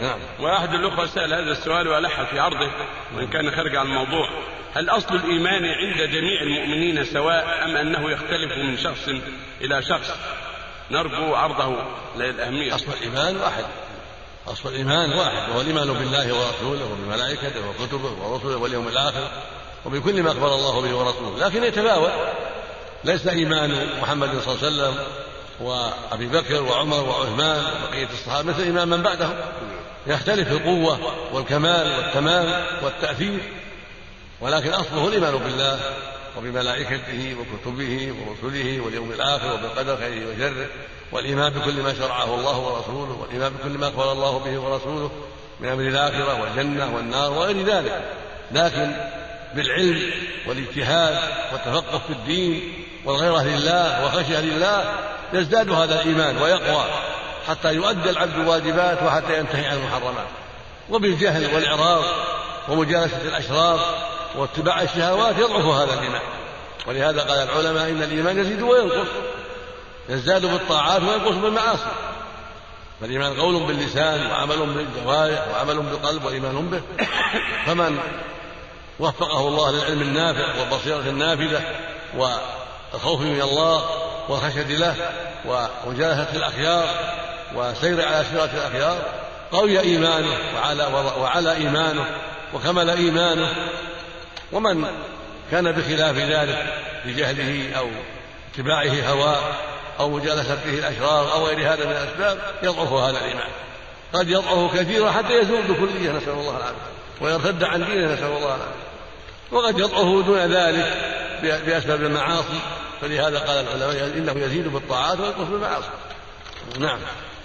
نعم. وأحد الأخوة سأل هذا السؤال وألح في عرضه وإن كان خارج عن الموضوع. هل أصل الإيمان عند جميع المؤمنين سواء أم أنه يختلف من شخص إلى شخص؟ نرجو عرضه للأهمية. أصل الإيمان واحد. أصل الإيمان واحد وهو الإيمان بالله ورسوله وبملائكته وكتبه ورسله واليوم الآخر وبكل ما أخبر الله به ورسوله. لكن يتفاوت. ليس إيمان محمد صلى الله عليه وسلم وأبي بكر وعمر وعثمان وبقية الصحابة مثل إيمان من بعدهم. يختلف في القوة والكمال والتمام والتأثير ولكن أصله الإيمان بالله وبملائكته وكتبه ورسله واليوم الآخر وبالقدر خيره وشره والإيمان بكل ما شرعه الله ورسوله والإيمان بكل ما أخبر الله به ورسوله من أمر الآخرة والجنة والنار وغير ذلك. لكن بالعلم والاجتهاد والتفقه في الدين والغيرة لله وخشية لله يزداد هذا الإيمان ويقوى. حتى يؤدي العبد الواجبات وحتى ينتهي عن المحرمات. وبالجهل والإعراض ومجالسة الأشرار واتباع الشهوات يضعف هذا الإيمان. ولهذا قال العلماء إن الإيمان يزيد وينقص يزداد بالطاعات وينقص بالمعاصي. فالإيمان قول باللسان وعمل بالجوارح وعمل بالقلب وإيمان به. فمن وفقه الله للعلم النافع والبصيرة النافذة والخوف من الله والخشية له ومجالسة الأخيار وسير على سيرة الأخيار. قوي إيمانه وعلى, وعلى إيمانه وكمل إيمانه. ومن كان بخلاف ذلك بجهله أو اتباعه هواه أو مجالسته الأشرار أو غير هذا من الأسباب يضعف هذا الإيمان. قد يضعف كثيرا حتى يزول بكلية نسأل الله العافية. ويرتد عن دينه نسأل الله العافية. وقد يضعف دون ذلك بأسباب المعاصي. فلهذا قال العلماء إنه يزيد بالطاعات وينقص بالمعاصي. نعم.